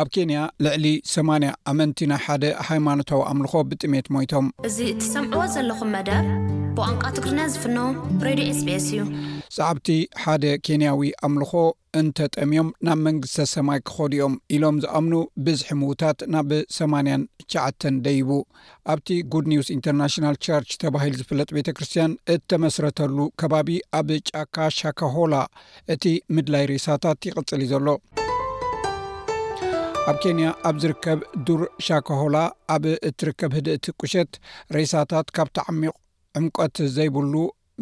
ኣብ ኬንያ ልዕሊ ሰማንያ ኣመንቲ ናይ ሓደ ሃይማኖታዊ ኣምልኾ ብጥሜት ሞይቶም። እዚ እትሰምዕዎ ዘለኹም መደብ ብቋንቋ ትግርኛ ዝፍኖ ሬድዮ ኤስቢኤስ እዩ። ሰዓብቲ ሓደ ኬንያዊ ኣምልኾ እንተ ጠምዮም ናብ መንግስተ ሰማይ ክኸዱ እዮም ኢሎም ዝኣምኑ ብዝሒ ምዉታት ናብ ሰማንያን ትሽዓተን ደይቡ። ኣብቲ ጉድ ኒውስ ኢንተርናሽናል ቸርች ተባሂል ዝፍለጥ ቤተ ክርስትያን እተመስረተሉ ከባቢ ኣብ ጫካ ሻካሆላ እቲ ምድላይ ሬሳታት ይቕጽል እዩ ዘሎ ኣብ ኬንያ ኣብ ዝርከብ ዱር ሻካሆላ ኣብ እትርከብ ህድእቲ ቁሸት ሬሳታት ካብ ተዓሚቕ ዕምቀት ዘይብሉ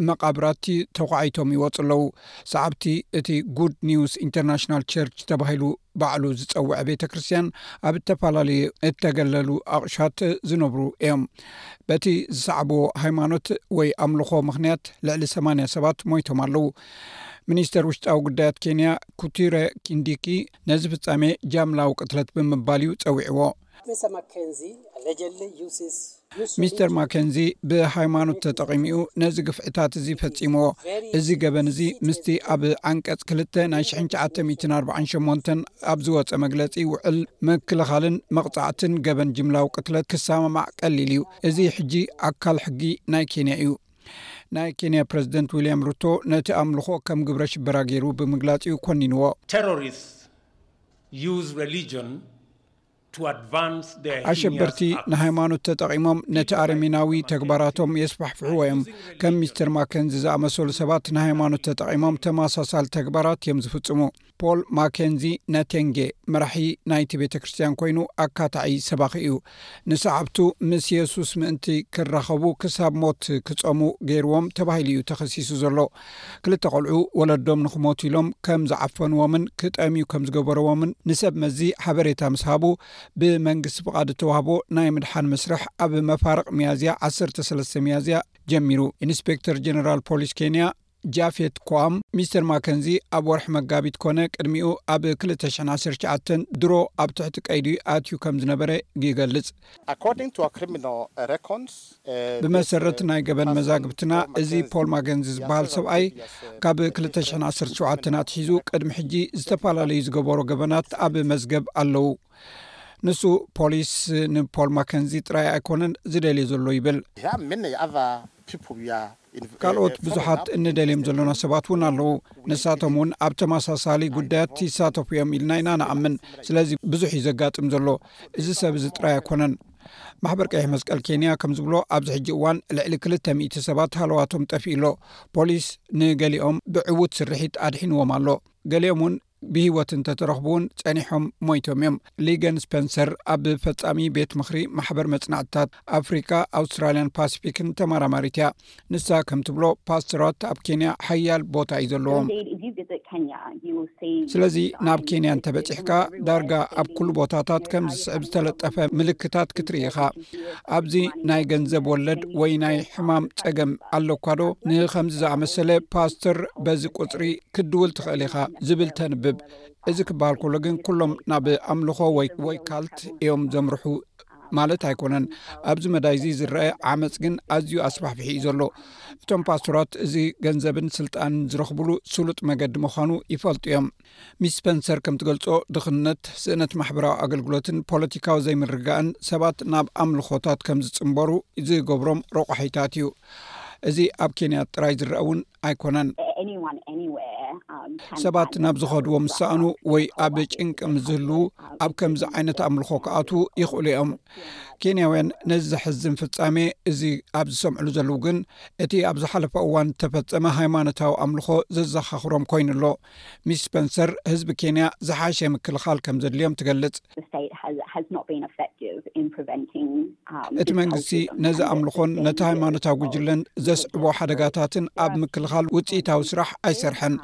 መቓብራት'ቲ ተዃዒቶም ይወጹ ኣለዉ። ሰዓብቲ እቲ ጉድ ኒውስ ኢንተርናሽናል ቸርች ተባሂሉ ባዕሉ ዝጸውዐ ቤተ ክርስትያን ኣብ እተፈላለየ እተገለሉ ኣቝሻት ዝነብሩ እዮም። በቲ ዝሰዓብዎ ሃይማኖት ወይ ኣምልኾ ምኽንያት ልዕሊ ሰማንያ ሰባት ሞይቶም ኣለዉ። ሚኒስተር ውሽጣዊ ጉዳያት ኬንያ ኩቲረ ኪንዲኪ ነዚ ፍጻሜ ጃምላዊ ቅትለት ብምባል'ዩ ጸዊዕዎ። ሚስተር ማከንዚ፣ ለጀሊ ዩሲስ ዩስ ኦፍ ሚስተር ኢንተርኔት። ማከንዚ ብሃይማኖት ተጠቒሙ'ዩ ነዚ ግፍዕታት እዚ ፈጺምዎ። እዚ ገበን እዚ ምስቲ ኣብ ዓንቀጽ ክልተ ናይ ሽሕን ትሽዓተ ሚእትን ኣርብዓን ሸሞንተን ኣብ ዝወጸ መግለጺ ውዕል ምክልኻልን መቕጻዕትን ገበን ጅምላዊ ቅትለት ክሰማማዕ ቀሊል እዩ። እዚ ሕጂ ኣካል ሕጊ ናይ ኬንያ እዩ። ናይ ኬንያ ፕረዚደንት ዊልያም ሩቶ ነቲ ኣምልኾ ከም ግብረ ሽበራ ገይሩ ብምግላጽ'ዩ ኮኒንዎ። Terrorists use religion ኣሸበርቲ ንሃይማኖት ተጠቒሞም ነቲ ኣረሚናዊ ተግባራቶም የስፋሕፍሕዎ እዮም ከም ሚስተር ማከንዚ ዝኣመሰሉ ሰባት ንሃይማኖት ተጠቒሞም ተመሳሳሊ ተግባራት እዮም ዝፍፅሙ ፖል ማከንዚ ነቴንጌ መራሒ ናይቲ ቤተ ክርስትያን ኮይኑ ኣካታዒ ሰባኺ እዩ ንሰዓብቱ ምስ የሱስ ምእንቲ ክራኸቡ ክሳብ ሞት ክፀሙ ገይርዎም ተባሂሉ እዩ ተኸሲሱ ዘሎ ክልተ ቆልዑ ወለዶም ንክሞቱ ኢሎም ከም ዝዓፈኑዎምን ክጠምዩ ከም ዝገበሩዎምን ንሰብ መዚ ሓበሬታ ምስ ሃቡ፣ ብመንግስቲ ፍቓድ እተዋህቦ ናይ ምድሓን መስርሕ ኣብ መፋርቕ ሚያዝያ ዓሰርተ ሰለስተ ሚያዝያ ጀሚሩ። ኢንስፔክተር ጀነራል ፖሊስ ኬንያ ጃፌት ኮኣም፣ ሚስተር ማከንዚ ኣብ ወርሒ መጋቢት ኮነ ቅድሚኡ ኣብ ክልተ ሽሕን ዓሰርተ ትሽዓተን ድሮ ኣብ ትሕቲ ቀይዲ ኣትዩ ከም ዝነበረ ይገልጽ። ብመሰረት ናይ ገበን መዛግብትና እዚ ፖል ማገንዚ ዝበሃል ሰብኣይ ካብ ክልተ ሽሕን ዓሰርተ ሸውዓተን ኣትሒዙ ቅድሚ ሕጂ ዝተፈላለዩ ዝገበሮ ገበናት ኣብ መዝገብ ኣለው ንሱ ፖሊስ ንፖል ማከንዚ ጥራይ ኣይኮነን ዝደልዮ ዘሎ ይብል። ካልኦት ብዙሓት እንደልዮም ዘሎና ሰባት እውን ኣለዉ። ንሳቶም እውን ኣብ ተመሳሳሊ ጉዳያት ይሳተፉ እዮም ኢልና ኢና ንኣምን። ስለዚ ብዙሕ እዩ ዘጋጥም ዘሎ። እዚ ሰብ እዚ ጥራይ ኣይኮነን። ማሕበር ቀይሕ መስቀል ኬንያ ከም ዝብሎ ኣብዚ ሕጂ እዋን ልዕሊ ክልተ ሚእቲ ሰባት ሃለዋቶም ጠፊኡ ኣሎ። ፖሊስ ንገሊኦም ብዕዉት ስርሒት ኣድሒንዎም ኣሎ። ገሊኦም እውን ብሂወት እንተተረኽቡ'ውን ጸኒሖም ሞይቶም እዮም። ሊገን ስፐንሰር ኣብ ፈጻሚ ቤት ምኽሪ ማሕበር መጽናዕትታት ኣፍሪቃ፣ ኣውስትራልያን ፓሲፊክን ተመራማሪት እያ። ንሳ ከም ትብሎ ፓስተራት ኣብ ኬንያ ሓያል ቦታ እዩ ዘለዎም። ስለዚ ናብ ኬንያ እንተበጺሕካ ዳርጋ ኣብ ኩሉ ቦታታት ከም ዝስዕብ ዝተለጠፈ ምልክታት ክትርኢ ኢኻ። ኣብዚ ናይ ገንዘብ ወለድ ወይ ናይ ሕማም ጸገም ኣለኳዶ ንኸምዚ ዝኣመሰለ ፓስተር በዚ ቁጽሪ ክትድውል ትኽእል ኢኻ ዝብል ተንብብ። እዚ ክበሃል ከሎ ግን ኩሎም ናብ ኣምልኾ ወይ ካልት እዮም ዘምርሑ ማለት ኣይኮነን። ኣብዚ መዳይ እዚ ዝረኣ ዓመጽ ግን ኣዝዩ ኣስፋሕፊሑ እዩ ዘሎ። እቶም ፓስቶራት እዚ ገንዘብን ስልጣንን ዝረኽብሉ ስሉጥ መገዲ ምዃኑ ይፈልጡ እዮም። ሚስ ስፐንሰር ከም ትገልጾ፣ ድኽነት፣ ስእነት ማሕበራዊ ኣገልግሎትን ፖለቲካዊ ዘይምርግጋእን ሰባት ናብ ኣምልኾታት ከም ዝጽንበሩ ዝገብሮም ረቋሒታት እዩ። እዚ ኣብ ኬንያ ጥራይ ዝረኣ'ውን ኣይኮነን። ሰባት ናብ ዝኸድዎ ምስ ሰእኑ ወይ ኣብ ጭንቂ ምስ ዝህልዉ ኣብ ከምዚ ዓይነት ኣምልኾ ክኣት ይኽእሉ እዮም ኬንያውያን ነዚ ዘሕዝን ፍፃሜ እዚ ኣብ ዝሰምዕሉ ዘለዉ ግን እቲ ኣብ ዝሓለፈ እዋን ዝተፈፀመ ሃይማኖታዊ ኣምልኾ ዘዘኻኽሮም ኮይኑ ኣሎ ሚስ ስፐንሰር፣ ህዝቢ ኬንያ ዝሓሸ ምክልኻል ከም ዘድልዮም ትገልጽ። እቲ መንግስቲ ነዚ ኣምልኾን ነቲ ሃይማኖታዊ ጕጅለን ዘስዕቦ ሓደጋታትን ኣብ ምክልኻል ውጽኢታዊ ስራሕ ኣይሰርሐን።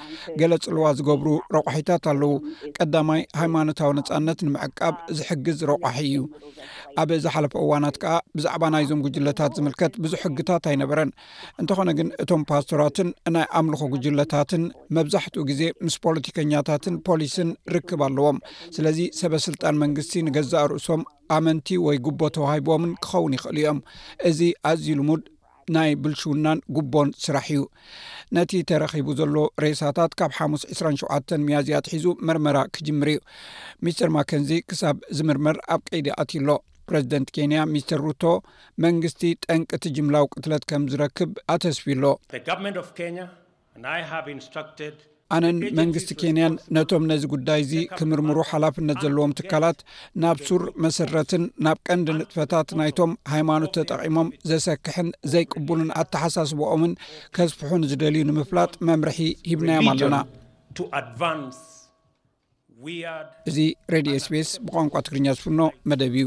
ገለ ጽልዋ ዝገብሩ ረቋሒታት ኣለዉ። ቀዳማይ፣ ሃይማኖታዊ ነጻነት ንምዕቃብ ዝሕግዝ ረቋሒ እዩ። ኣብ ዝሓለፈ እዋናት ከኣ ብዛዕባ ናይዞም ጕጅለታት ዝምልከት ብዙሕ ሕግታት ኣይነበረን። እንተኾነ ግን እቶም ፓስቶራትን ናይ ኣምልኾ ጉጅለታትን መብዛሕትኡ ግዜ ምስ ፖለቲከኛታትን ፖሊስን ርክብ ኣለዎም ስለዚ ሰበስልጣን መንግስቲ ንገዛእ ርእሶም ኣመንቲ ወይ ጉቦ ተዋሂቦምን ክኸውን ይኽእሉ እዮም እዚ ኣዝዩ ልሙድ ናይ ብልሽውናን ጉቦን ስራሕ እዩ ነቲ ተረኺቡ ዘሎ ሬሳታት ካብ ሓሙስ 27 ሚያዝያ ኣትሒዙ መርመራ ክጅምር እዩ ሚስተር ማከንዚ ክሳብ ዝምርመር ኣብ ቀይዲ ኣትዩ ኣሎ ፕረዚደንት ኬንያ ሚስተር ሩቶ መንግስቲ ጠንቂ እቲ ጅምላዊ ቅትለት ከም ዝረክብ ኣተስፊዩ'ሎ። ኣነን መንግስቲ ኬንያን ነቶም ነዚ ጉዳይ እዚ ክምርምሩ ሓላፍነት ዘለዎም ትካላት ናብ ሱር መሰረትን ናብ ቀንዲ ንጥፈታት ናይቶም ሃይማኖት ተጠቒሞም ዘሰክሕን ዘይቅቡልን ኣተሓሳስበኦምን ከስፍሑ ንዝደልዩ ንምፍላጥ መምርሒ ሂብናዮም ኣለና። እዚ ሬድዮ ስቤስ ብቋንቋ ትግርኛ ዝፍኖ መደብ እዩ